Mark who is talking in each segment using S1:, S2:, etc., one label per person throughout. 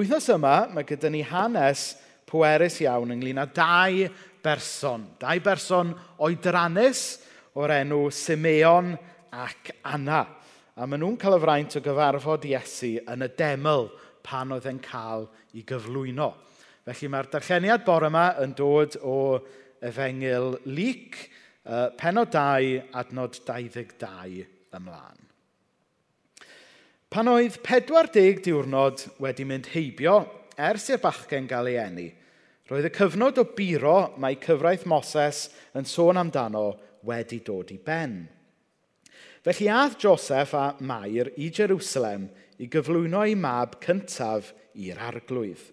S1: Wythnos yma, mae gyda ni hanes pwerus iawn ynglyn â dau berson. Dau berson oedrannus o'r enw Simeon ac Anna. A maen nhw'n cael y fraint o gyfarfod Iesu yn y deml pan oedd e'n cael ei gyflwyno. Felly mae'r darlleniad bore yma yn dod o Efengil Lyc, penod 2, adnod 22 ymlaen. Pan oedd 40 diwrnod wedi mynd heibio ers i'r bachgen gael ei eni, roedd y cyfnod o biro mae cyfraith Moses yn sôn amdano wedi dod i ben. Felly ath Joseph a Mair i Jerusalem i gyflwyno ei mab cyntaf i'r arglwydd.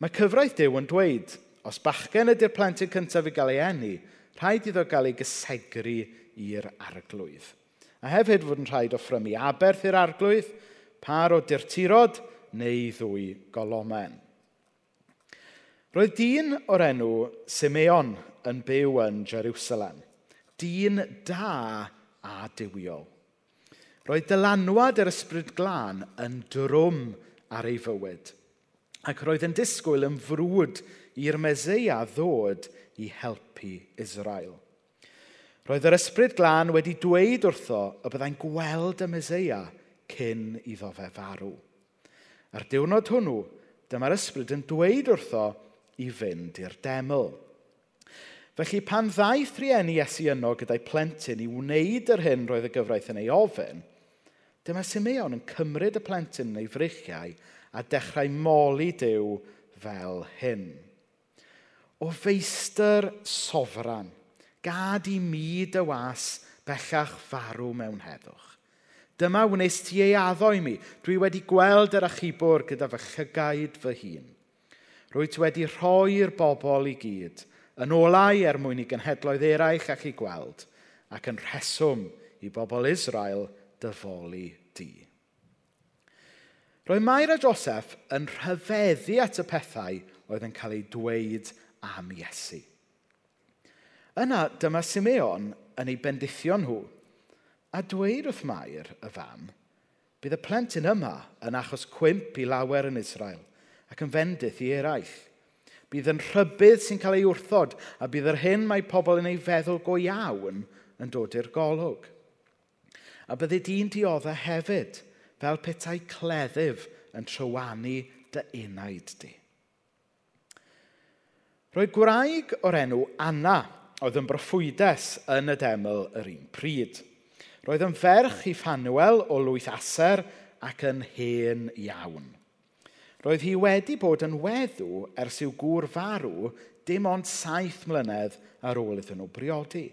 S1: Mae cyfraith Dyw yn dweud, os bachgen ydy'r plentyn cyntaf i gael ei eni, rhaid iddo gael ei gysegru i'r arglwydd. A hefyd fod yn rhaid offrymu aberth i'r arglwydd, par o dirtirod neu ddwy golomen. Roedd dyn o'r enw Simeon yn byw yn Jerusalem. Dyn da a diwiol. Roedd dylanwad yr ysbryd glân yn drwm ar ei fywyd. Ac roedd yn disgwyl yn frwd i'r Meseia ddod i helpu Israel. Roedd yr ysbryd glân wedi dweud wrtho y byddai'n gweld y Meseia cyn iddo fe farw. Ar diwrnod hwnnw, dyma'r ysbryd yn dweud wrtho i fynd i'r deml. Felly pan ddaeth rhieni Iesu yno gyda'i plentyn i wneud yr hyn roedd y gyfraith yn ei ofyn, dyma Simeon yn cymryd y plentyn yn ei frichiau a dechrau moli Dyw fel hyn. O feistr sofran – Gad i mi dy was bellach farw mewn heddwch. Dyma wnes ti ei addo i mi. Dwi wedi gweld yr achubwr gyda fy chygaid fy hun. Rwy ti wedi rhoi'r bobl i gyd, yn olau er mwyn i genhedloedd eraill ac i gweld, ac yn rheswm i bobl Israel dyfoli di. Roedd Mair a Joseph yn rhyfeddu at y pethau oedd yn cael eu dweud am Iesu. Yna, dyma Simeon yn ei bendithio nhw a dweud wrth Mair y fam, bydd y plentyn yma yn achos cwimp i lawer yn Israel ac yn fendith i eraill. Bydd yn rhybydd sy'n cael ei wrthod a bydd yr hyn mae pobl yn ei feddwl go iawn yn dod i'r golwg. A bydde di'n dioddau hefyd fel petai cleddyf yn trywanu dy unaid di. Roedd gwraig o'r enw Anna oedd yn broffwydes yn y deml yr un pryd. Roedd yn ferch i Ffanuel o lwyth aser ac yn hen iawn. Roedd hi wedi bod yn weddw ers i'w gŵr farw dim ond saith mlynedd ar ôl iddyn nhw briodi.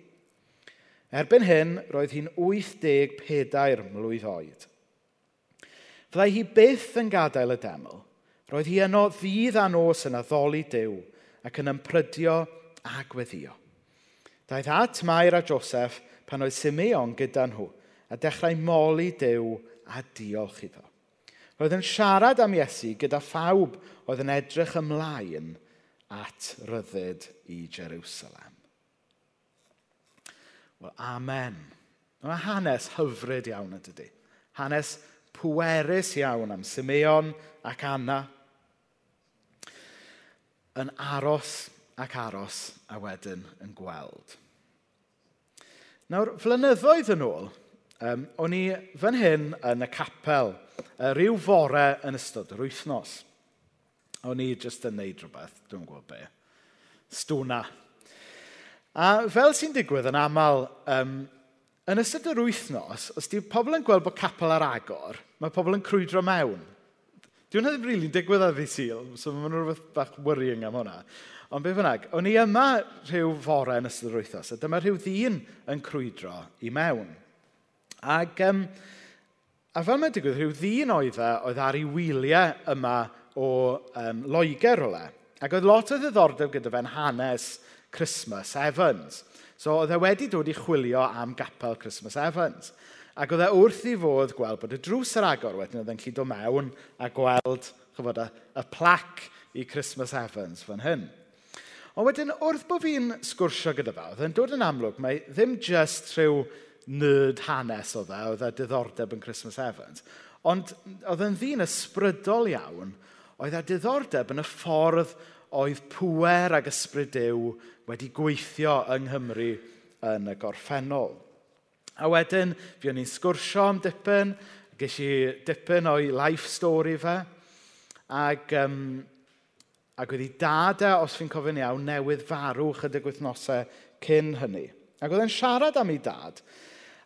S1: Erbyn hyn, roedd hi'n 84 mlwydd oed. Fyddai hi byth yn gadael y deml. Roedd hi yno ddydd a nos yn addoli Dyw ac yn ymprydio a gweddio. Daeth at Mair a Joseph pan oedd Simeon gyda nhw a dechrau moli dew a diolch iddo. Roedd yn siarad am Iesu gyda phawb oedd yn edrych ymlaen at ryddid i Jerusalem. Wel, amen. Mae hanes hyfryd iawn yn dydy. Hanes pwerus iawn am Simeon ac Anna. Yn aros ac aros a wedyn yn gweld. Nawr, flynyddoedd yn ôl, um, o'n i fan hyn yn y capel, uh, rhyw fore yn ystod yr wythnos. O'n i jyst yn neud rhywbeth, dwi'n gwybod be. Stwna. A fel sy'n digwydd yn aml, um, yn ystod yr wythnos, os di pobl yn gweld bod capel ar agor, mae pobl yn crwydro mewn. Dwi'n hwnna ddim rili'n digwydd ar ddi syl, so mae'n rhywbeth bach worrying am hwnna. Ond be bynnag, o'n i yma rhyw fore yn ystod yr wythnos, a dyma rhyw ddyn yn crwydro i mewn. Ac, um, a fel mae'n digwydd, rhyw ddyn oedd e, oedd ar ei wyliau yma o um, Loegr o le. Ac oedd lot o ddiddordeb gyda fe'n hanes Christmas Evans. So oedd e wedi dod i chwilio am gapel Christmas Evans. Ac oedd e wrth i fod gweld bod y drws yr agor wedyn oedd e'n lli dod mewn a gweld chyfod, y, y plac i Christmas Evans fan hyn. Ond wedyn, wrth bod fi'n sgwrsio gyda fe, oedd e'n dod yn amlwg, mae ddim just rhyw nerd hanes oedd e, oedd e diddordeb yn Christmas Evans, ond oedd e'n ddyn ysbrydol iawn, oedd e diddordeb yn y ffordd oedd pwer ag ysbryd Dyw wedi gweithio yng Nghymru yn y gorffennol. A wedyn, fi o'n i'n sgwrsio am dipyn, ges i dipyn o'i life story fe, ac, um, ac wedi dad e, os fi'n cofyn iawn, newydd farw chydig wythnosau cyn hynny. Ac oedd e'n siarad am ei dad,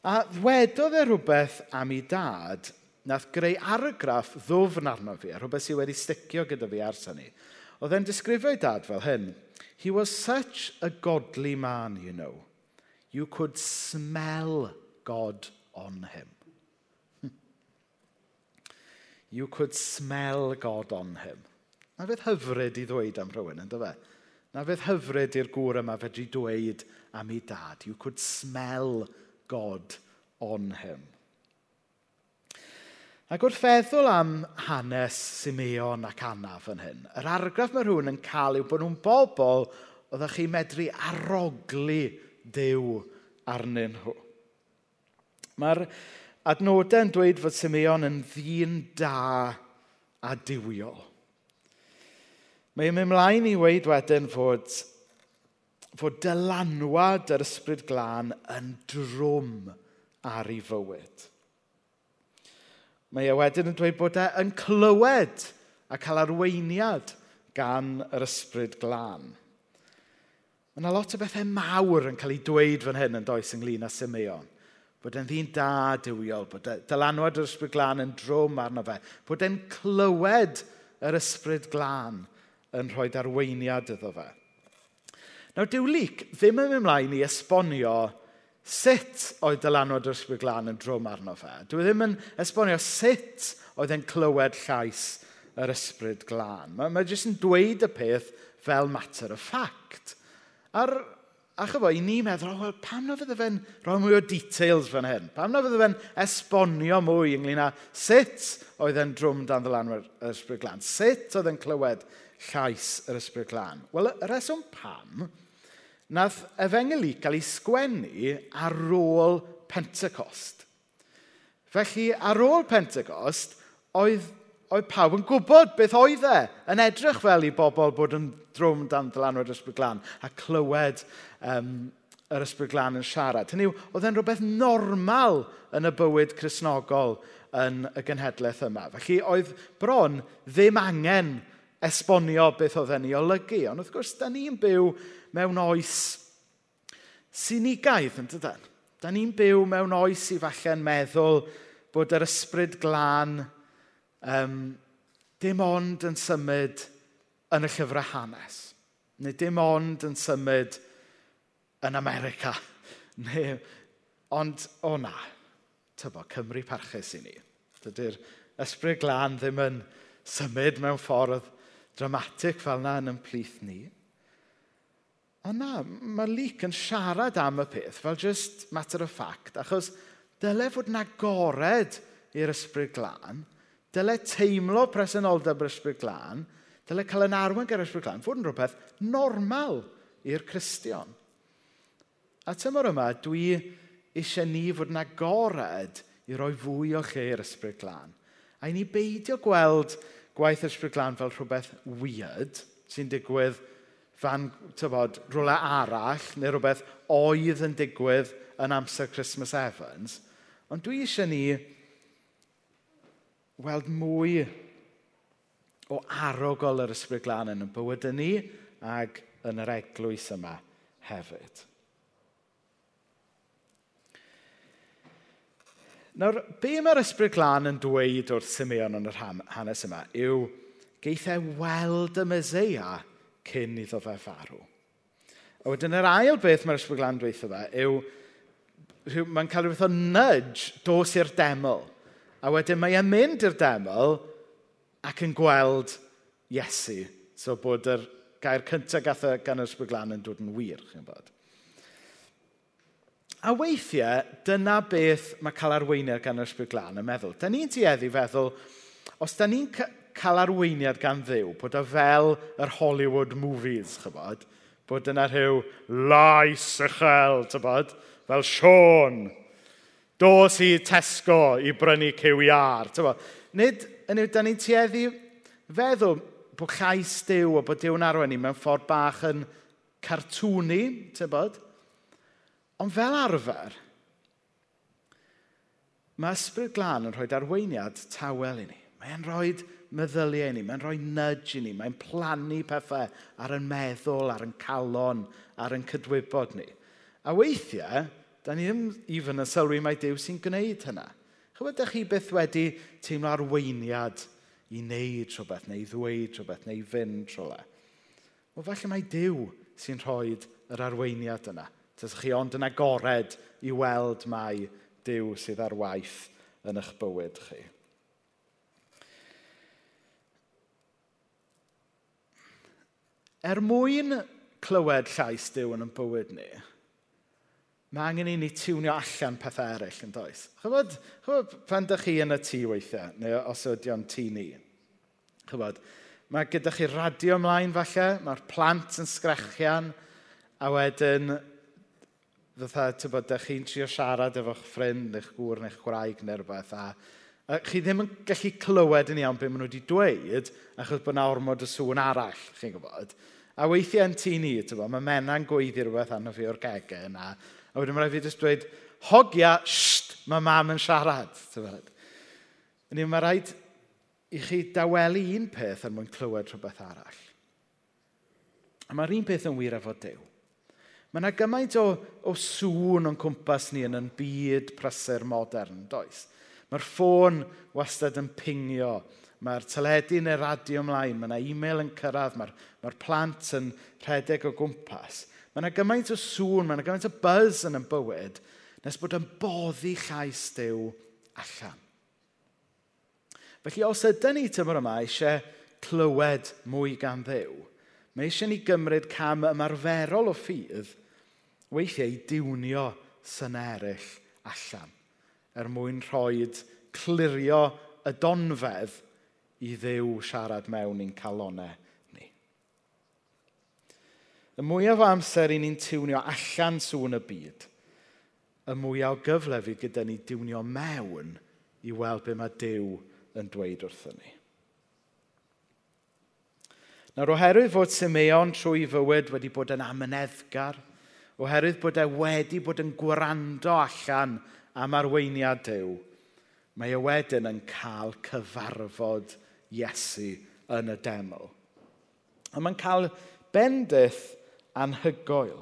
S1: a ddwedodd e rhywbeth am ei dad, nath greu argraff ddwfn arno fi, a rhywbeth sydd wedi sticio gyda fi ars hynny. Oedd e'n disgrifio ei dad fel hyn, He was such a godly man, you know. You could smell God on him. you could smell God on him. Na fydd hyfryd i ddweud am rhywun, ynddo fe? Na fydd hyfryd i'r gŵr yma fedru dweud am ei dad. You could smell God on him. Ac wrth feddwl am hanes Simeon ac Anna fan hyn, yr argraff mae rhywun yn cael yw bod nhw'n bobl oeddech chi medru aroglu dew arnyn nhw. Mae'r adnodau'n dweud fod Simeon yn ddyn da a diwiol. Mae'n mynd ymlaen i weid wedyn fod, fod dylanwad yr ysbryd glân yn drwm ar ei fywyd. Mae e wedyn yn dweud bod e yn clywed a cael arweiniad gan yr ysbryd glân. Mae yna lot o bethau mawr yn cael ei dweud fan hyn yn does ynglyn â Simeon. Bod e'n ddyn da dywiol, bod dylanwad yr ysbryd glân yn drwm arno fe. Bod e'n clywed yr ysbryd glân yn rhoi arweiniad iddo fe. Nawr, Dyw Lyc ddim yn mynd ymlaen i esbonio sut oedd dylanwad yr ysbryd glân yn drwm arno fe. Dwi e ddim yn esbonio sut oedd e'n clywed llais yr ysbryd glân. Mae, mae jyst yn dweud y peth fel mater o ffact. A'r A chyfo, i ni meddwl, oh, well, pam na fydde fe'n rhoi mwy o details fan hyn? Pam na fydde fe'n esbonio mwy ynglyn â sut oedd e'n drwm dan ddylanwyr yr ysbryd glân? Sut oedd e'n clywed llais yr ysbryd glân? Wel, y reswm pam, nath efengel i gael ei sgwennu ar ôl Pentecost. Felly, ar ôl Pentecost, oedd oedd pawb yn gwybod beth oedd e, yn edrych fel i bobl bod yn drwm dan ddylanwad ysbryd glan, a clywed um, yr ysbryd glan yn siarad. Hynny yw, oedd e'n rhywbeth normal yn y bywyd chrysnogol yn y genhedlaeth yma. Felly oedd bron ddim angen esbonio beth oedd e'n ei olygu. Ond wrth gwrs, da ni'n byw mewn oes sinigaidd, yn dydyn. Da ni'n byw mewn oes i falle'n meddwl bod yr ysbryd glân um, dim ond yn symud yn y llyfrau hanes, neu dim ond yn symud yn America, neu, ond o na, tybo, Cymru parchus i ni. Dydy'r ysbryd glân ddim yn symud mewn ffordd dramatig fel na yn ymplith ni. Ond na, mae Luke yn siarad am y peth fel just matter of fact, achos dyle fod na gored i'r ysbryd glân – Dyle teimlo presenoldeb yr ysbryd glân, dyle cael yn arwen gyda'r ysbryd glân, fod yn rhywbeth normal i'r Cristion. A tymor yma, dwi eisiau ni fod yn agored i roi fwy o lle i'r ysbryd glân. A i ni beidio gweld gwaith ysbryd glân fel rhywbeth weird sy'n digwydd fan, tybod, rhywle arall neu rhywbeth oedd yn digwydd yn amser Christmas Evans. Ond dwi eisiau ni weld mwy o arogol yr ysbryd glân yn y bywyd ni ac yn yr eglwys yma hefyd. Nawr, be mae'r ysbryd glân yn dweud wrth Simeon yn yr hanes yma yw geith e weld y Meseia cyn iddo fe farw. A wedyn yr ail beth mae'r ysbryd glân dweud yma yw mae'n cael rhywbeth o nudge dos i'r deml. A wedyn mae e'n mynd i'r deml ac yn gweld Iesu. So bod yr gair cyntaf gath gan yr sbyglan yn dod yn wir, chi'n bod. A weithiau, dyna beth mae cael arweiniad gan yr sbyglan yn meddwl. Da ni'n tueddu feddwl, os da ni'n cael arweiniad gan ddew, bod o fel yr Hollywood movies, chybod, bod yna rhyw lais uchel, tybod, fel Sean, Dos i Tesco i brynu cyw QR. Tyfo. Nid yn yw, da ni'n tueddu feddwl bod llais Dyw o bod Dyw'n arwen ni mewn ffordd bach yn cartwni, tybod? Ond fel arfer, mae ysbryd glân yn rhoi arweiniad tawel i ni. Mae'n rhoi meddyliau i ni, mae'n rhoi nudge i ni, mae'n plannu pethau ar yn meddwl, ar yn calon, ar yn cydwybod ni. A weithiau, da ni ddim even yn sylwi mae Dyw sy'n gwneud hynna. Chybod chi beth wedi teimlo arweiniad i wneud rhywbeth, neu i ddweud rhywbeth, neu i fynd rhywle. Wel, falle mae Dyw sy'n rhoi yr arweiniad yna. Tys chi ond yn agored i weld mae Dyw sydd ar waith yn eich bywyd chi. Er mwyn clywed llais Dyw yn y bywyd ni, mae angen i ni tiwnio allan pethau eraill yn does. Chybod, chybod pan ydych chi yn y tŷ weithiau, neu os ydy o'n tŷ ni, chybod, mae gyda chi radio ymlaen falle, mae'r plant yn sgrechian, a wedyn, fatha, tybod, ydych chi'n trio siarad efo'ch ffrind, eich gŵr, neu'ch gwraig, neu rhywbeth, a, a chi ddim yn gallu clywed yn iawn beth maen nhw wedi dweud, achos bod yna ormod y sŵn arall, chi'n gwybod. A weithiau yn tŷ ni, tybod, mae mena'n gweiddi rhywbeth anodd fi o'r gegau yna, A wedyn mae'n rhaid fi jyst dweud, hogia, sht, mae mam yn siarad. Yn mae rhaid i chi dawelu un peth er mwyn clywed rhywbeth arall. A mae'r un peth yn wir efo Dyw. Mae yna gymaint o, o sŵn o'n cwmpas ni yn yn byd prysur modern, does? Mae'r ffôn wastad yn pingio, mae'r teledu neu radio ymlaen, mae yna e-mail yn cyrraedd, mae'r mae plant yn rhedeg o gwmpas. Mae yna gymaint o sŵn, mae yna gymaint o buzz yn y bywyd, nes bod yn boddi llais Dyw allan. Felly, os ydyn ni tymor yma eisiau clywed mwy gan ddew, mae eisiau ni gymryd cam ymarferol o ffydd weithiau i diwnio sy'n eraill allan er mwyn rhoi clirio y donfedd i ddew siarad mewn i'n calonau y mwyaf o amser i ni'n tiwnio allan sŵn y byd, y mwyaf o gyfle fi gyda ni diwnio mewn i weld be mae Dyw yn dweud wrthyn ni. Nawr, oherwydd fod Simeon trwy fywyd wedi bod yn amyneddgar, oherwydd bod e wedi bod yn gwrando allan am arweiniad Dyw, mae e wedyn yn cael cyfarfod Iesu yn y deml. A mae'n cael bendith anhygoel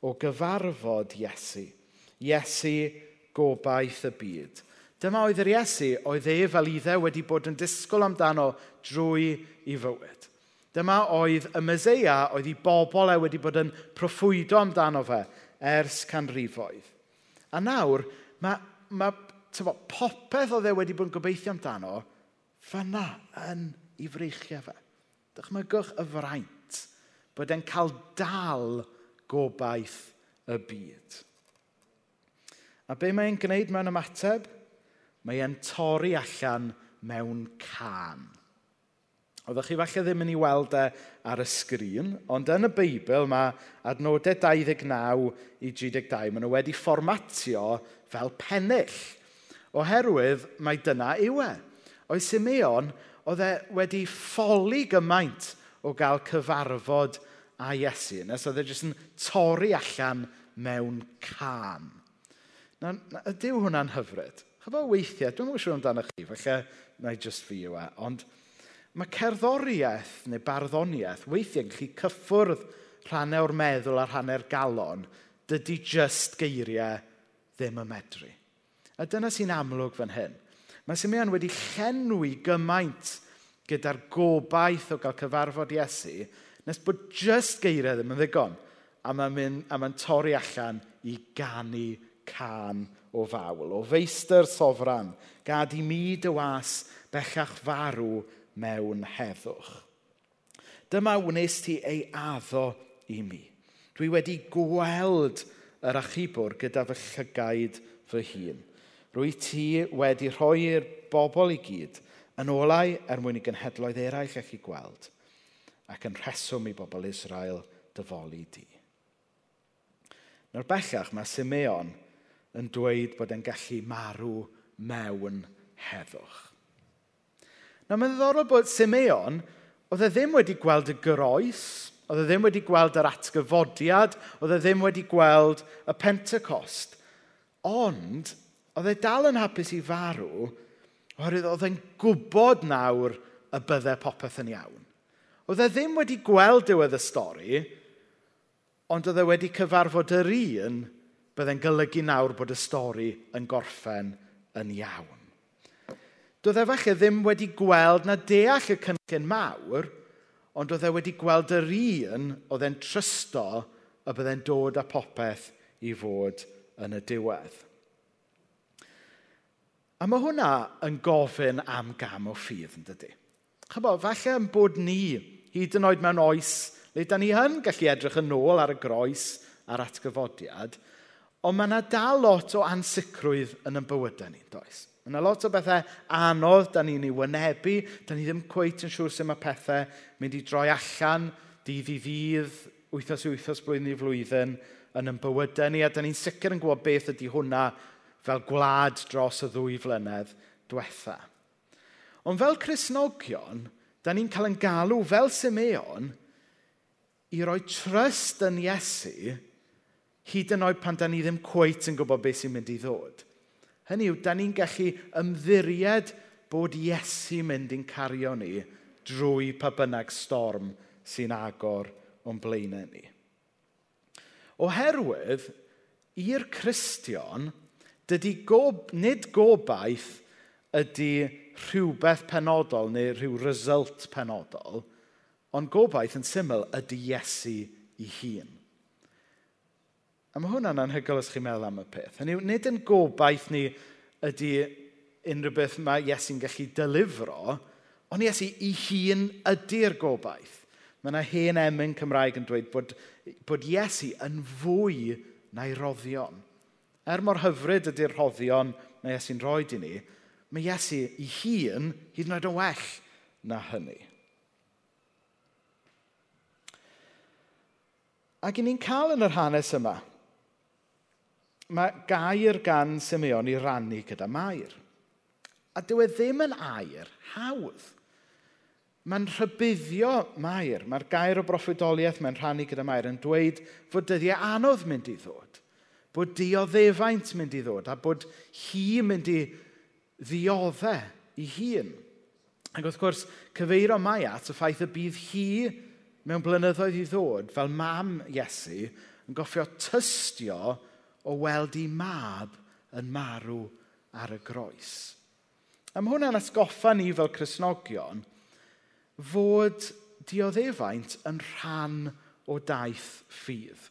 S1: o gyfarfod Iesu. Iesu gobaith y byd. Dyma oedd yr Iesu oedd e fel iddo wedi bod yn disgwyl amdano drwy i fywyd. Dyma oedd y Myseia oedd i bobl e wedi bod yn proffwydo amdano fe ers canrifoedd. A nawr, mae, mae tyfo, popeth oedd e wedi bod yn gobeithio amdano, fyna yn ei freichiau fe. Dychmygwch y fraint bod e'n cael dal gobaith y byd. A be mae'n gwneud mewn ymateb? Mae e'n torri allan mewn can. Oeddech chi falle ddim yn ei weld e ar y sgrin, ond yn y Beibl mae adnodau 29 i 32, maen nhw wedi fformatio fel pennill. Oherwydd mae dyna yw e. Oes e Simeon, oedd e wedi ffoli gymaint o gael cyfarfod a Iesu. Nes oedd e jyst yn torri allan mewn can. Na, na, ydyw hwnna'n hyfryd? Chyfo weithiau, dwi'n mwyn siŵr amdano chi, falle na i just fi yw e, ond mae cerddoriaeth neu barddoniaeth weithiau yn gallu cyffwrdd rhannau o'r meddwl a rhannau'r galon, dydy just geiriau ddim y medru. A dyna sy'n amlwg fan hyn. Mae Simeon wedi llenwi gymaint gyda'r gobaith o gael cyfarfod Iesu, nes bod just geiriau ddim yn ddigon, a mae'n ma torri allan i ganu can o fawl, o feistr sofran, gad i mi dy was bellach farw mewn heddwch. Dyma wnes ti ei addo i mi. Dwi wedi gweld yr achubwr gyda fy llygaid fy hun. Rwy ti wedi rhoi'r bobl i gyd Yn olau, er mwyn i gynhedloedd eraill allu gweld, ac yn rheswm i bobl Israel dyfoli di. Nawr bellach mae Simeon yn dweud bod e'n gallu marw mewn heddwch. Na mae'n ddiddorol bod Simeon, oedd e ddim wedi gweld y groes, oedd e ddim wedi gweld yr atgyfodiad, oedd e ddim wedi gweld y Pentecost. Ond, oedd e dal yn hapus i farw Oherwydd oedd e'n gwybod nawr y byddai popeth yn iawn. Oedd e ddim wedi gweld diwedd y stori, ond oedd e wedi cyfarfod yr un byddai'n golygu nawr bod y stori yn gorffen yn iawn. Doedd e falle ddim wedi gweld na deall y cynllun mawr, ond oedd e wedi gweld yr un oedd e'n trysto y byddai'n dod â popeth i fod yn y diwedd. A mae hwnna yn gofyn am gam o ffydd, yn dydy. Chybo, falle yn bod ni, hyd yn oed mewn oes, le da ni yn gallu edrych yn ôl ar y groes a'r atgyfodiad, ond mae yna dal lot o ansicrwydd yn y bywydau ni, does? Mae yna lot o bethau anodd da ni'n ei wynebu, da ni ddim cweit yn siŵr sut mae pethau mynd i droi allan, dydd i ddydd, wythnos i wythnos, blwyddyn i flwyddyn, yn ein bywydau ni, a da ni'n sicr yn gwybod beth ydy hwnna fel gwlad dros y ddwy flynedd diwetha. Ond fel Cresnogion, da ni'n cael yn galw fel Simeon i roi trust yn Iesu hyd yn oed pan da ni ddim cweit yn gwybod beth sy'n mynd i ddod. Hynny yw, da ni'n gallu ymddiried bod Iesu mynd i'n cario ni drwy pa bynnag storm sy'n agor o'n blaenau ni. Oherwydd, i'r Cristion, Dydy gob, nid gobaith ydy rhywbeth penodol neu rhyw result penodol, ond gobaith yn syml ydy Iesu ei hun. A mae hwnna'n anhygoel os chi'n meddwl am y peth. Hynny, nid yn gobaith ni ydy unrhyw beth mae Iesu'n gallu dylifro, ond Iesu ei hun ydy'r gobaith. Mae yna hen emyn Cymraeg yn dweud bod, bod Iesu yn fwy na'i roddion. Er mor hyfryd ydy'r rhoddion mae Iesu'n rhoi i ni, mae Iesu ei hun hyd yn oed yn well na hynny. Ac i ni'n cael yn yr hanes yma, mae gair gan Simeon i rannu gyda Mair. A dyw e ddim yn air hawdd. Mae'n rhybuddio Mair. Mae'r gair o broffwydoliaeth mae'n rhannu gyda Mair yn dweud fod dyddiau anodd mynd i ddod bod dioddefaint mynd i ddod a bod hi mynd i ddioddau i hun. Ac wrth gwrs, cyfeirio mai at y ffaith y bydd hi mewn blynyddoedd i ddod fel mam Iesu yn goffio tystio o weld i mab yn marw ar y groes. Am hwnna'n asgoffa ni fel Cresnogion fod dioddefaint yn rhan o daith ffydd.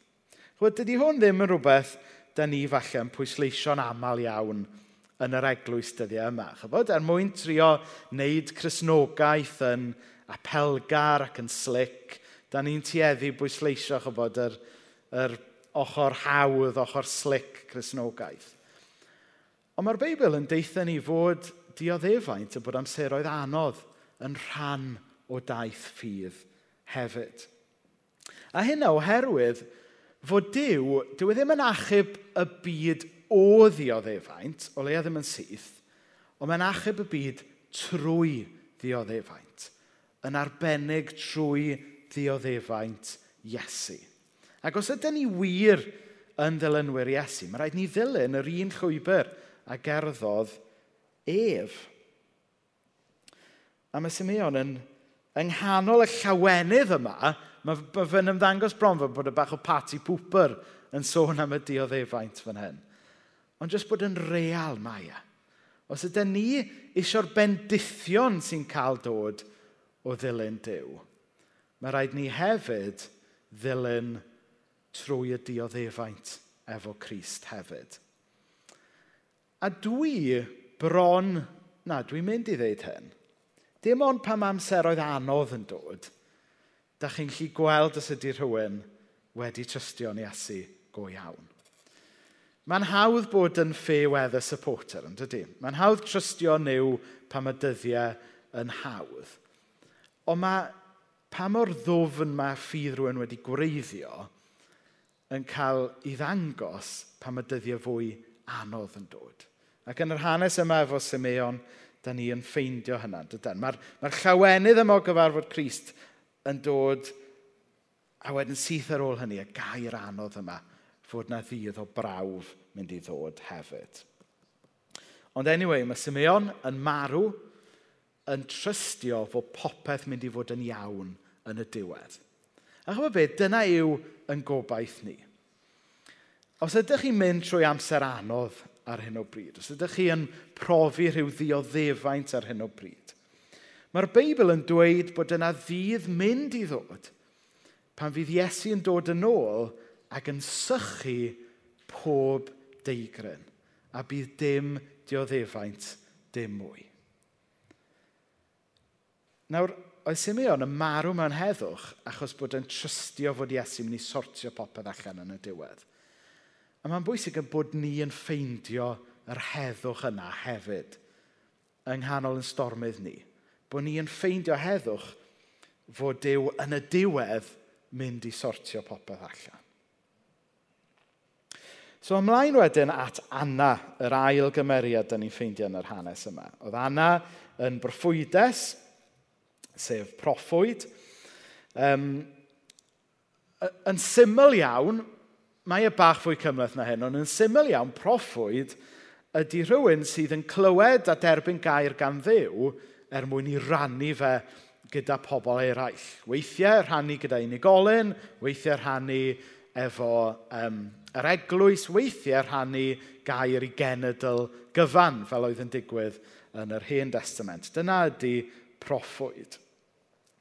S1: Chwyd, dydy hwn ddim yn rhywbeth da ni falle yn pwysleisio'n aml iawn yn yr eglwys dyddiau yma. Chybod, er mwyn trio wneud chrysnogaeth yn apelgar ac yn slic, da ni'n tueddu bwysleisio chybod yr, yr ochr hawdd, ochr slic chrysnogaeth. Ond mae'r Beibl yn deitha ni fod dioddefaint yn bod amseroedd anodd yn rhan o daith ffydd hefyd. A hynna oherwydd fod Dyw, dyw e ddim yn achub y byd o ddioddefaint, o leia ddim yn syth, ond mae'n achub y byd trwy ddioddefaint, yn arbennig trwy ddioddefaint Iesu. Ac os ydym ni wir yn ddilynwyr Iesu, mae rhaid ni ddilyn yr un llwybr a gerddodd ef. A mae Simeon yn, yng nghanol y llawenydd yma, mae ma fy'n ymddangos bron fel bod y bach o pati pwper yn sôn am y dioddefaint fan hyn. Ond jyst bod yn real mae e. Os ydyn ni eisiau'r bendithion sy'n cael dod o ddilyn Dyw, mae rhaid ni hefyd ddilyn trwy y dioddefaint efo Christ hefyd. A dwi bron, na, dwi'n mynd i ddeud hyn. Dim ond pam amseroedd anodd yn dod – da chi'n gallu gweld os ydy rhywun wedi trystio'n Iesu go iawn. Mae'n hawdd bod yn ffe weather supporter, yn dydy. Mae'n hawdd trystio niw pam y dyddiau yn hawdd. Ond mae pa mor ddofn mae ffydd rhywun wedi gwreiddio yn cael ei ddangos pan mae dyddiau fwy anodd yn dod. Ac yn yr hanes yma efo Simeon, da ni yn ffeindio hynna. Mae'r mae, llawenydd yma o gyfarfod Christ yn dod a wedyn syth ar ôl hynny, y gair anodd yma, fod na ddydd o brawf mynd i ddod hefyd. Ond anyway, mae Simeon yn marw yn trystio fod popeth mynd i fod yn iawn yn y diwedd. A chyfo beth, dyna yw yn gobaith ni. Os ydych chi'n mynd trwy amser anodd ar hyn o bryd, os ydych chi yn profi rhyw ddioddefaint ar hyn o bryd, Mae'r Beibl yn dweud bod yna ddydd mynd i ddod pan fydd Iesu yn dod yn ôl ac yn sychu pob deigryn a bydd dim dioddefaint dim mwy. Nawr, oedd Simeon yn marw mewn heddwch achos bod yn trystio fod Iesu mynd i sortio popeth allan yn y diwedd. A mae'n bwysig yn bod ni yn ffeindio yr heddwch yna hefyd yng nghanol yn stormydd ni bod ni yn ffeindio heddwch fod Dyw yn y diwedd mynd i sortio popeth allan. So ymlaen wedyn at Anna, yr ail gymeriad da ni'n ffeindio yn yr hanes yma. Oedd Anna yn broffwydes, sef proffwyd. Um, yn syml iawn, mae e bach fwy cymlaeth na hyn, ond yn syml iawn, proffwyd ydy rhywun sydd yn clywed a derbyn gair gan ddew, er mwyn i rannu fe gyda pobl eraill. Weithiau rhannu gyda unigolyn, weithiau rhannu efo um, yr eglwys, weithiau rhannu gair i genedl gyfan, fel oedd yn digwydd yn yr Hen Testament. Dyna ydy proffwyd.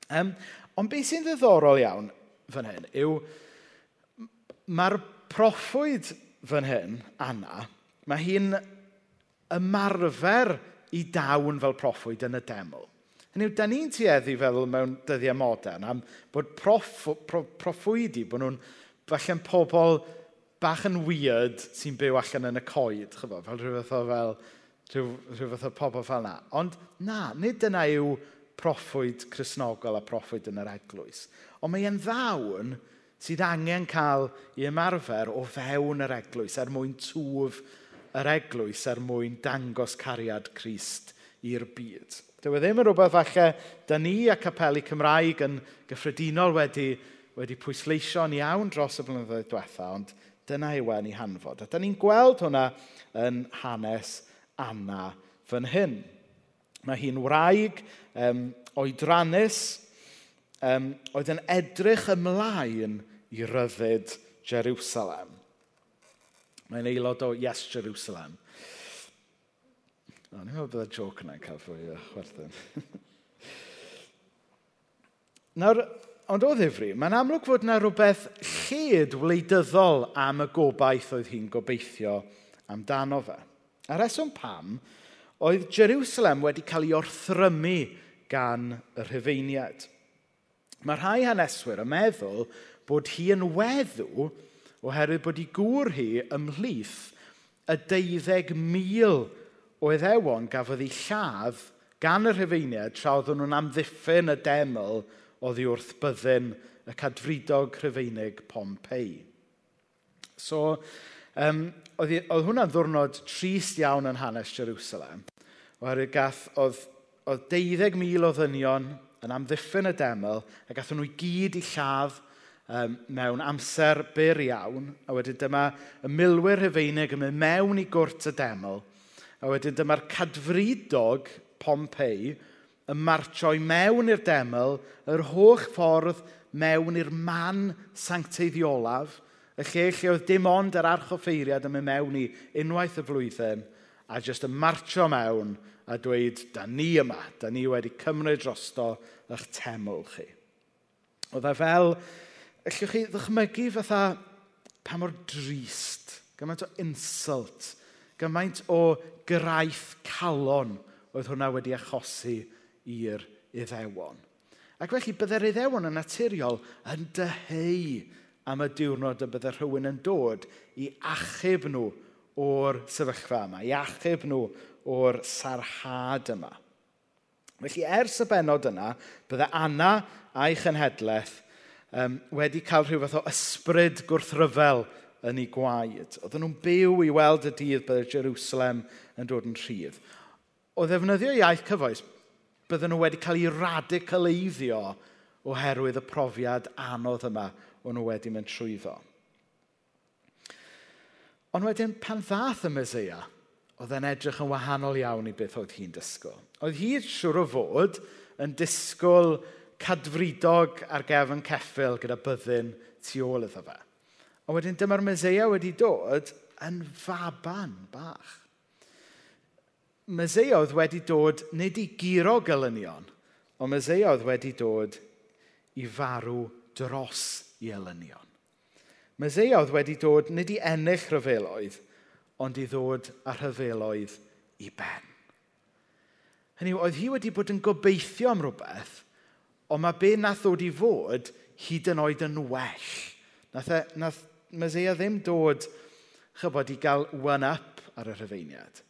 S1: Um, ond beth sy'n ddiddorol iawn fan hyn yw mae'r proffwyd fan hyn, Anna, mae hi'n ymarfer i dawn fel proffwyd yn y deml. Hynny yw, da ni'n tueddu fel mewn dyddiau modern am bod proff, pro, proffwydi, bod nhw'n falle'n pobl bach yn weird sy'n byw allan yn y coed, chyfo, fel rhywbeth o fel, rhyw, rhywbeth o pobl fel yna. Ond na, nid dyna yw proffwyd chrysnogol a proffwyd yn yr eglwys. Ond mae e'n ddawn sydd angen cael i ymarfer o fewn yr eglwys er mwyn twf yr eglwys er mwyn dangos cariad Christ i'r byd. Dyw e ddim yn rhywbeth falle da ni a capelu Cymraeg yn gyffredinol wedi, wedi pwysleisio'n iawn dros y blynyddoedd diwetha, ond dyna yw e'n ei hanfod. A da ni'n gweld hwnna yn hanes Anna fan hyn. Mae hi'n wraig um, oedrannus um, oedd yn edrych ymlaen i ryddid Jerusalem. Mae'n aelod o Yes Jerusalem. O, ni'n meddwl bydd y joc yna'n cael fwy o chwerthin. Nawr, ond o ddifri, mae'n amlwg fod yna rhywbeth lled wleidyddol am y gobaith oedd hi'n gobeithio amdano fe. A reswm pam, oedd Jerusalem wedi cael ei orthrymu gan y rhyfeiniad. Mae rhai haneswyr yn meddwl bod hi yn weddw oherwydd bod ei gŵr hi ymhlith y deuddeg mil o eddewon gafodd ei lladd gan y rhyfeiniad tra oedden nhw'n amddiffyn y deml oddi wrth byddin y cadfridog rhyfeinig Pompei. So, um, oedd, oedd hwnna'n ddwrnod trist iawn yn hanes Jerusalem. Oherwydd gath, oedd, oedd 12,000 o ddynion yn amddiffyn y deml a gathen nhw i gyd i lladd um, mewn amser byr iawn, a wedyn dyma y milwyr hyfeinig yn mynd mewn i gwrt y deml, a wedyn dyma'r cadfridog Pompei yn marchio mewn i'r deml, yr holl ffordd mewn i'r man sancteiddiolaf, y lle lle oedd dim ond yr archoffeiriad yn mynd mewn i unwaith y flwyddyn, a jyst yn marchio mewn a dweud, da ni yma, da ni wedi cymryd drosto eich teml chi. Oedd e fel allwch chi ddychmygu fatha pa mor drist, gymaint o insult, gymaint o graith calon oedd hwnna wedi achosi i'r iddewon. Ac felly byddai'r iddewon yn naturiol yn dyheu am y diwrnod y byddai rhywun yn dod i achub nhw o'r sefyllfa yma, i achub nhw o'r sarhad yma. Felly ers y benod yna, byddai Anna a'i chynhedlaeth um, wedi cael rhyw fath o ysbryd gwrthryfel yn ei gwaed. Oedden nhw'n byw i weld y dydd byddai Jerusalem yn dod yn rhydd. O ddefnyddio iaith cyfoes, bydden nhw wedi cael ei radicaleiddio oherwydd y profiad anodd yma o'n nhw wedi mynd trwyddo. Ond wedyn, pan ddath y Mesoea, oedd e'n edrych yn wahanol iawn i beth oedd hi'n disgwyl. Oedd hi siŵr o fod yn disgwyl cadfridog ar gefn ceffil gyda byddin tu ôl iddo fe. A wedyn dyma'r Mesoea wedi dod yn faban bach. Mesoea oedd wedi dod nid i giro gylynion, ond Mesoea oedd wedi dod i farw dros i elynion. Mesoea oedd wedi dod nid i ennill rhyfeloedd, ond i ddod â rhyfeloedd i ben. Hynny oedd hi wedi bod yn gobeithio am rhywbeth – Ond mae be nath ddod i fod hyd yn oed yn well. Nath, e, nath Mesia ddim dod chybod i gael one-up ar y rhyfeiniad.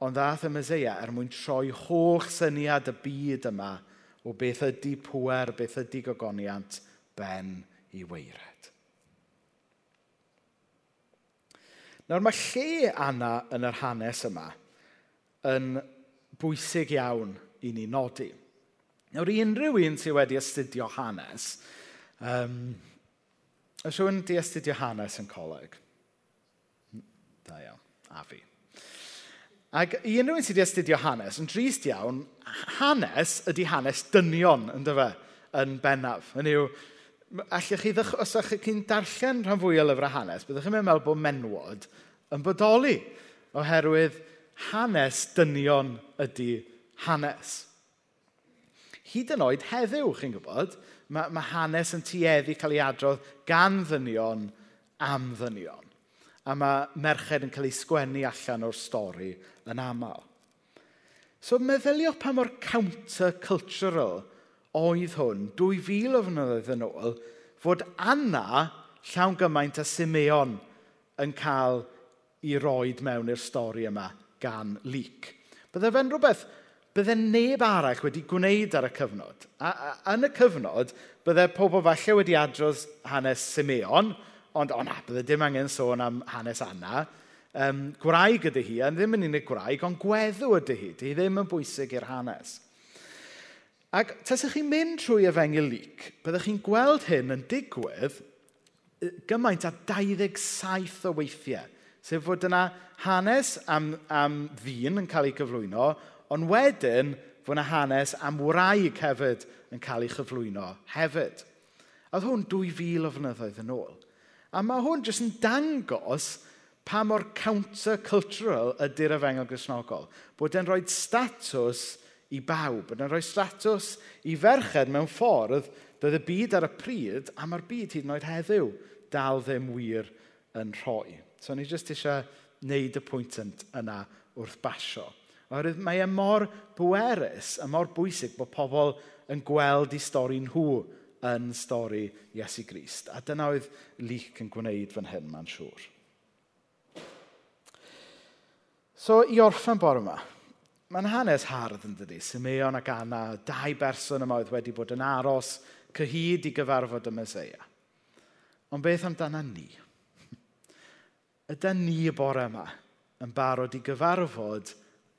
S1: Ond ddath y Mesia er mwyn troi holl syniad y byd yma o beth ydy pwer, beth ydy gogoniant ben i weired. Nawr mae lle Anna yn yr hanes yma yn bwysig iawn i ni nodi. Nawr, i unrhyw un sydd wedi astudio hanes, um, Os yw'n di astudio hanes yn coleg? Da iawn, a fi. Ac i unrhyw un sydd wedi astudio hanes, yn drist iawn, hanes ydy hanes dynion, yn dyfa, yn bennaf. Yn yw, allwch chi, ddech, os ydych chi'n darllen rhan fwy o lyfrau hanes, byddwch chi'n meddwl bod menwod yn bodoli, oherwydd hanes dynion ydy hanes hyd yn oed heddiw, chi'n gwybod, mae, mae hanes yn tueddu cael ei adrodd gan ddynion am ddynion. A mae merched yn cael ei sgwennu allan o'r stori yn aml. So meddyliwch pa mor counter-cultural oedd hwn 2000 o fynyddoedd yn ôl fod Anna llawn gymaint a Simeon yn cael i roed mewn i'r stori yma gan lyc. Bydde fe'n rhywbeth bydde neb arall wedi gwneud ar y cyfnod. A, a yn y cyfnod, bydde pobl falle wedi adros hanes Simeon, ond o na, bydde dim angen sôn am hanes Anna. Um, gwraig ydy hi, a ddim yn unig gwraig, ond gweddw ydy hi. Di ddim yn bwysig i'r hanes. Ac tasych chi'n mynd trwy efengil lyc, byddwch chi'n gweld hyn yn digwydd gymaint a 27 o weithiau. Sef fod yna hanes am, am ddyn yn cael ei gyflwyno, Ond wedyn, fod yna hanes am wraig hefyd yn cael ei chyflwyno hefyd. A oedd hwn 2000 o flynyddoedd yn ôl. A mae hwn jyst yn dangos pa mor counter-cultural ydy'r efengel grisnogol. Bod e'n rhoi statws i bawb, bod e'n rhoi statws i ferched mewn ffordd doedd y byd ar y pryd, a mae'r byd hyd yn oed heddiw dal ddim wir yn rhoi. So ni jyst eisiau wneud y pwynt yna wrth basio. Oherwydd mae e mor bwerus a mor bwysig bod pobl yn gweld i stori nhw yn stori Iesu Grist. A dyna oedd Luke yn gwneud fan hyn, mae'n siŵr. So, i orffen bore yma, mae'n hanes hardd yn dydi. Simeon ac Anna, dau berson yma oedd wedi bod yn aros cyhyd i gyfarfod y Mesoea. Ond beth amdana ni? Ydy ni y bore yma yn barod i gyfarfod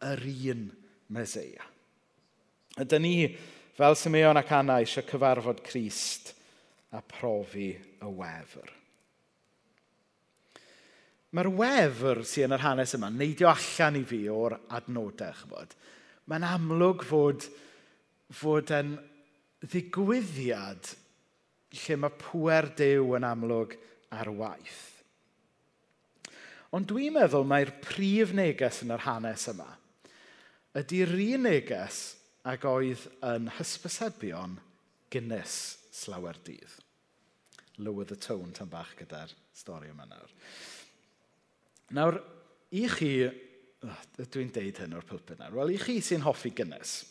S1: yr un Meseia. Ydy ni, fel Simeon ac Anna, eisiau cyfarfod Christ a profi y wefr. Mae'r wefr sy'n yn yr hanes yma, neidio allan i fi o'r adnodau, chybod. Mae'n amlwg fod, fod yn ddigwyddiad lle mae pwer dew yn amlwg ar waith. Ond dwi'n meddwl mae'r prif neges yn yr hanes yma ydy'r un neges ag oedd yn hysbysebion gynnes slawer dydd. Lower the tone tan bach gyda'r stori yma nawr. Nawr, i chi, oh, dwi'n deud hyn o'r pulpit nawr, wel, i chi sy'n hoffi gynnes,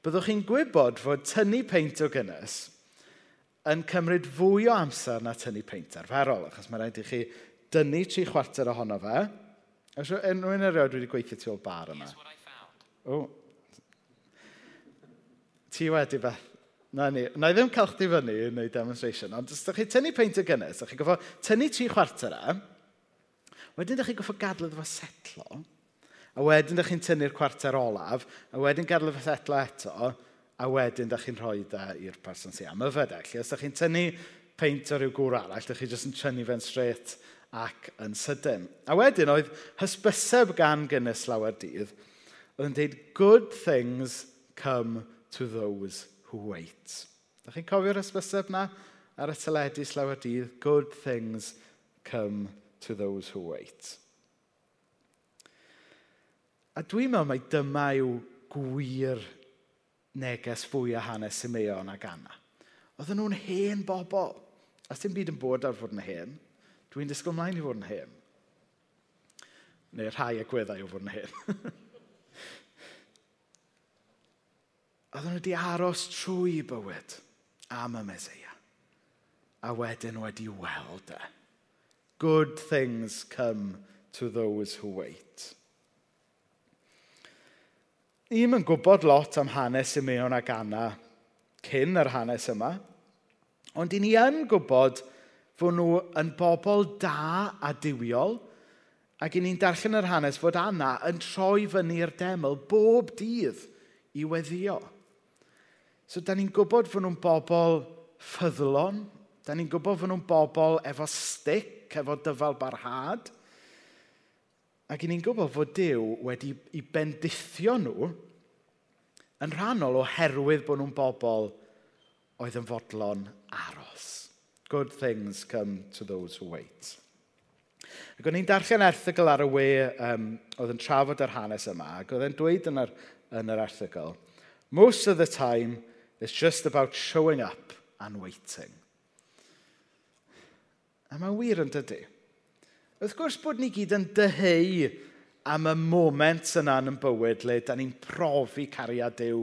S1: byddwch chi'n gwybod fod tynnu peint o gynnes yn cymryd fwy o amser na tynnu peint arferol, achos mae rhaid i chi dynnu tri chwarter ohono fe. Ys unrhyw'n erioed wedi gweithio tu ôl bar yma? Yes, O. Ti wedi beth. Na ni. Na i ddim cael chdi fyny yn ei demonstration, ond os ydych chi tynnu peint o gynnes, ydych chi goffo tynnu tri chwarter e, wedyn ydych chi goffo gadw iddo fo setlo, a wedyn ydych chi'n tynnu'r chwarter olaf, a wedyn gadw iddo fo setlo eto, a wedyn ydych chi'n rhoi da i'r person sy'n am yfed. Felly, os ydych chi'n tynnu peint o ryw gwr arall, ydych chi jyst yn tynnu fe'n straight ac yn sydyn. A wedyn oedd hysbyseb gan gynnes lawer dydd, oedd yn dweud, good things come to those who wait. Da chi'n cofio'r ysbyseb na ar y teledu slawer dydd? Good things come to those who wait. A dwi'n meddwl mai dyma yw gwir neges fwy a hanes Simeon ac Anna. Oedden nhw'n hen bobl. A dim byd yn bod ar fod yn hen. Dwi'n disgwyl mlaen i fod yn hen. Neu rhai agweddau o fod yn hen. oedden nhw wedi aros trwy bywyd am y Mesoea. A wedyn wedi weld e. Good things come to those who wait. Ni'n yn gwybod lot am hanes Simeon ac Anna cyn yr hanes yma, ond i ni yn gwybod fod nhw yn bobl da a diwiol, ac i ni'n darllen yr hanes fod Anna yn troi fyny'r deml bob dydd i weddio. So, da ni'n gwybod fod nhw'n bobl ffyddlon. Da ni'n gwybod fod nhw'n bobl efo stic, efo dyfal barhad. Ac ni'n gwybod fod Dyw wedi i bendithio nhw yn rhannol oherwydd bod nhw'n bobl oedd yn fodlon aros. Good things come to those who wait. Ac o'n i'n darllen erthigol ar y we um, oedd yn trafod yr hanes yma, ac oedd e'n dweud yn yr, yn yr erthigol, Most of the time, It's just about showing up and waiting. A mae'n wir yn dydy. Wrth gwrs bod ni gyd yn dyheu am y moment yna yn bywyd le da ni'n profi cariad Dyw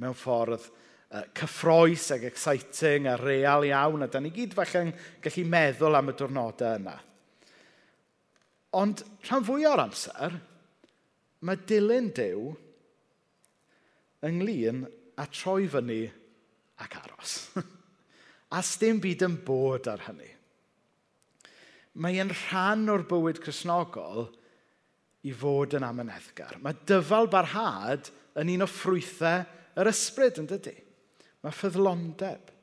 S1: mewn ffordd uh, cyffroes ac exciting a real iawn, a da ni gyd falle'n gallu meddwl am y diwrnodau yna. Ond rhan fwy o'r amser, mae dilyn Dyw ynglyn a troi fyny ac aros. a sdim byd yn bod ar hynny. Mae e'n rhan o'r bywyd chrysnogol i fod yn amyneddgar. Mae dyfal barhad yn un o ffrwythau yr ysbryd yn dydy. Mae ffyddlondeb.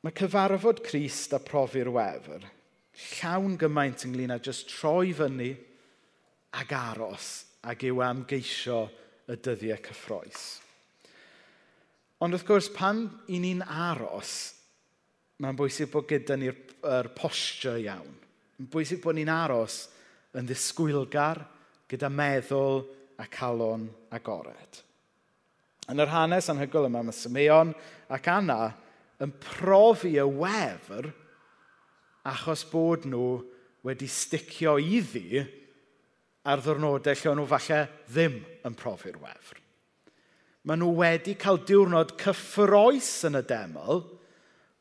S1: Mae cyfarfod Crist a profi'r wefr llawn gymaint ynglyn â jyst troi fyny ag aros ac i'w amgeisio y dyddiau cyffroes. Ond wrth gwrs, pan i ni'n aros, mae'n bwysig bod gyda ni'r posture iawn. Mae'n bwysig bod ni'n aros yn ddisgwylgar gyda meddwl a calon agored. Yn yr hanes anhygoel yma, mae Simeon ac Anna yn profi y wefr achos bod nhw wedi sticio iddi ar ddwrnodau lle nhw falle ddim yn profi'r wefr. Maen nhw wedi cael diwrnod cyffroes yn y deml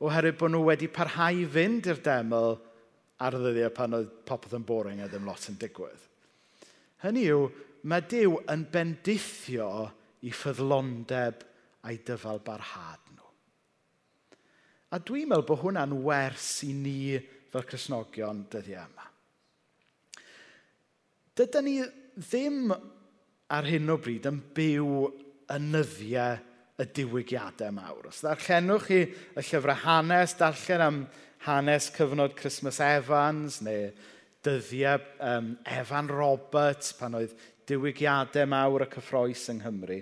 S1: oherwydd bod nhw wedi parhau fynd i'r deml ar y ddyddiau pan oedd popeth yn boring a ddim lot yn digwydd. Hynny yw, mae Dyw yn bendithio i ffyddlondeb a'i dyfal barhad nhw. A dwi'n meddwl bod hwnna'n wers i ni fel Cresnogion dyddiau yma dydyn ni ddim ar hyn o bryd yn byw yn nyddiau y diwygiadau mawr. Os ddarllenwch chi y llyfrau hanes, darllen am hanes cyfnod Christmas Evans neu dyddiau um, Evan Roberts pan oedd diwygiadau mawr y cyffroes yng Nghymru.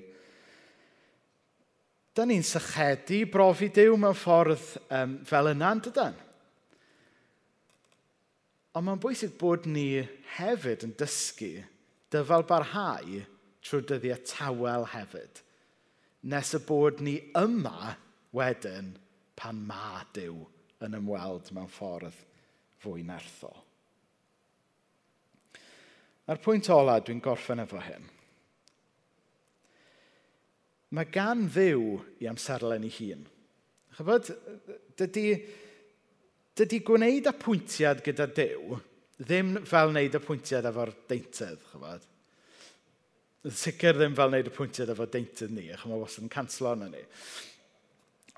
S1: Da ni'n sychedu brofi Dyw mewn ffordd um, fel yna, yn dydyn? Ond mae'n bwysig bod ni hefyd yn dysgu dyfal barhau trwy dyddiau tawel hefyd. Nes y bod ni yma wedyn pan ma Dyw yn ymweld mewn ffordd fwy nerthol. A'r pwynt ola dwi'n gorffen efo hyn. Mae gan ddiw i amserlen ei hun. Chybod, dydy dydy gwneud apwyntiad gyda Dyw ddim fel wneud apwyntiad efo'r deintydd, chyfod. Sicr ddim fel wneud y pwyntiad efo deintydd ni, achos mae wastad yn canslo yna ni.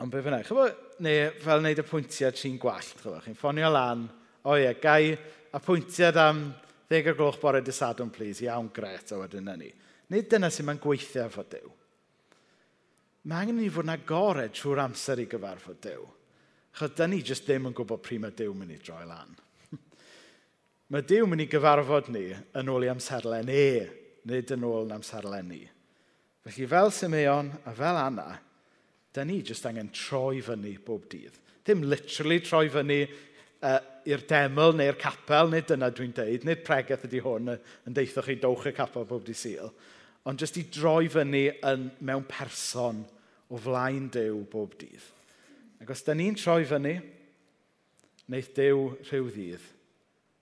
S1: Ond be fyna, chyfod, neu fel wneud y pwyntiad sy'n gwallt, chyfod, chi'n ffonio lan, o ie, gai apwyntiad am ddeg o gloch bore dysadwn, please, iawn, gret, o wedyn ni. Nid dyna sy'n ma'n gweithio efo Dyw. Mae angen ni fod yn agored trwy'r amser i gyfarfod Dyw. Chod, da ni jyst ddim yn gwybod pryd mae Dyw mynd i droi lan. mae Dyw mynd i gyfarfod ni yn ôl i amserlen e, nid yn ôl yn amserlen ni. Felly fel Simeon a fel Anna, da ni jyst angen troi fyny bob dydd. Ddim literally troi fyny uh, i'r deml neu'r capel, nid dyna dwi'n deud, nid pregaeth ydy hwn yn deitho chi dowch y capel bob di syl, ond jyst i droi fyny yn, mewn person o flaen Dyw bob dydd. Ac os da ni'n troi fyny, wneith dew rhyw ddydd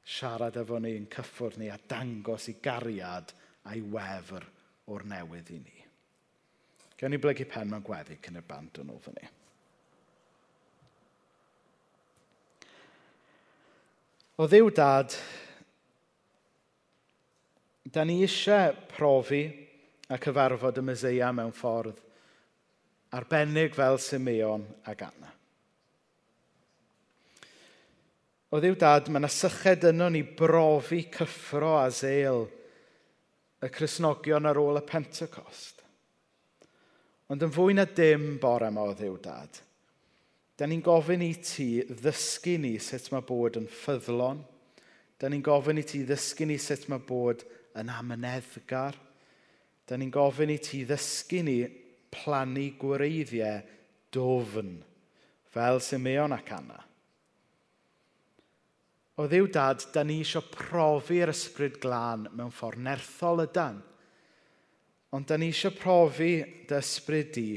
S1: siarad efo ni yn cyffwrdd ni a dangos i gariad a'i wefr o'r newydd i ni. Gewn ni blygu pen mewn gweddi cyn y band yn ôl fyny. O ddiw dad, da ni eisiau profi a cyfarfod y Meseia mewn ffordd arbennig fel Simeon a Anna. O ddiw dad, mae yna syched yno ni brofi cyffro a zeil y Cresnogion ar ôl y Pentecost. Ond yn fwy na dim bore yma o ddiw dad, da ni'n gofyn i ti ddysgu ni sut mae bod yn ffyddlon. Da ni'n gofyn i ti ddysgu ni sut mae bod yn amyneddgar. Da ni'n gofyn i ti ddysgu ni plannu gwreiddiau dofn, fel Simeon ac Anna. O ddiw dad, da ni eisiau profi'r ysbryd glân mewn ffordd nerthol ydan. Ond da ni eisiau profi dy ysbryd di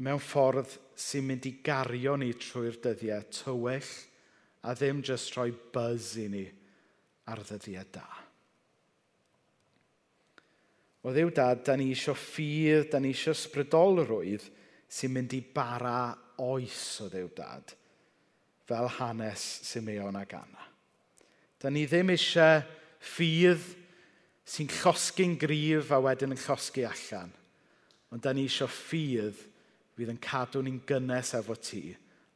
S1: mewn ffordd sy'n mynd i gario ni trwy'r dyddiau tywyll a ddim jyst rhoi buzz i ni ar ddyddiau da. O ddiw dad, da ni eisiau ffydd, da ni eisiau sbrydolrwydd sy'n mynd i bara oes o ddiw dad, fel hanes Simeon ac Anna. Da ni ddim eisiau ffydd sy'n llosgu'n gryf a wedyn yn llosgu allan, ond da ni eisiau ffydd fydd yn cadw ni'n gynnes efo ti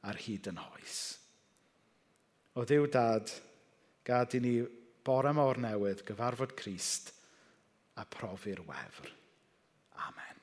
S1: ar hyd yn hoes. O ddiw dad, gad i ni bore mor newydd gyfarfod Crist – a profi'r wefr. Amen.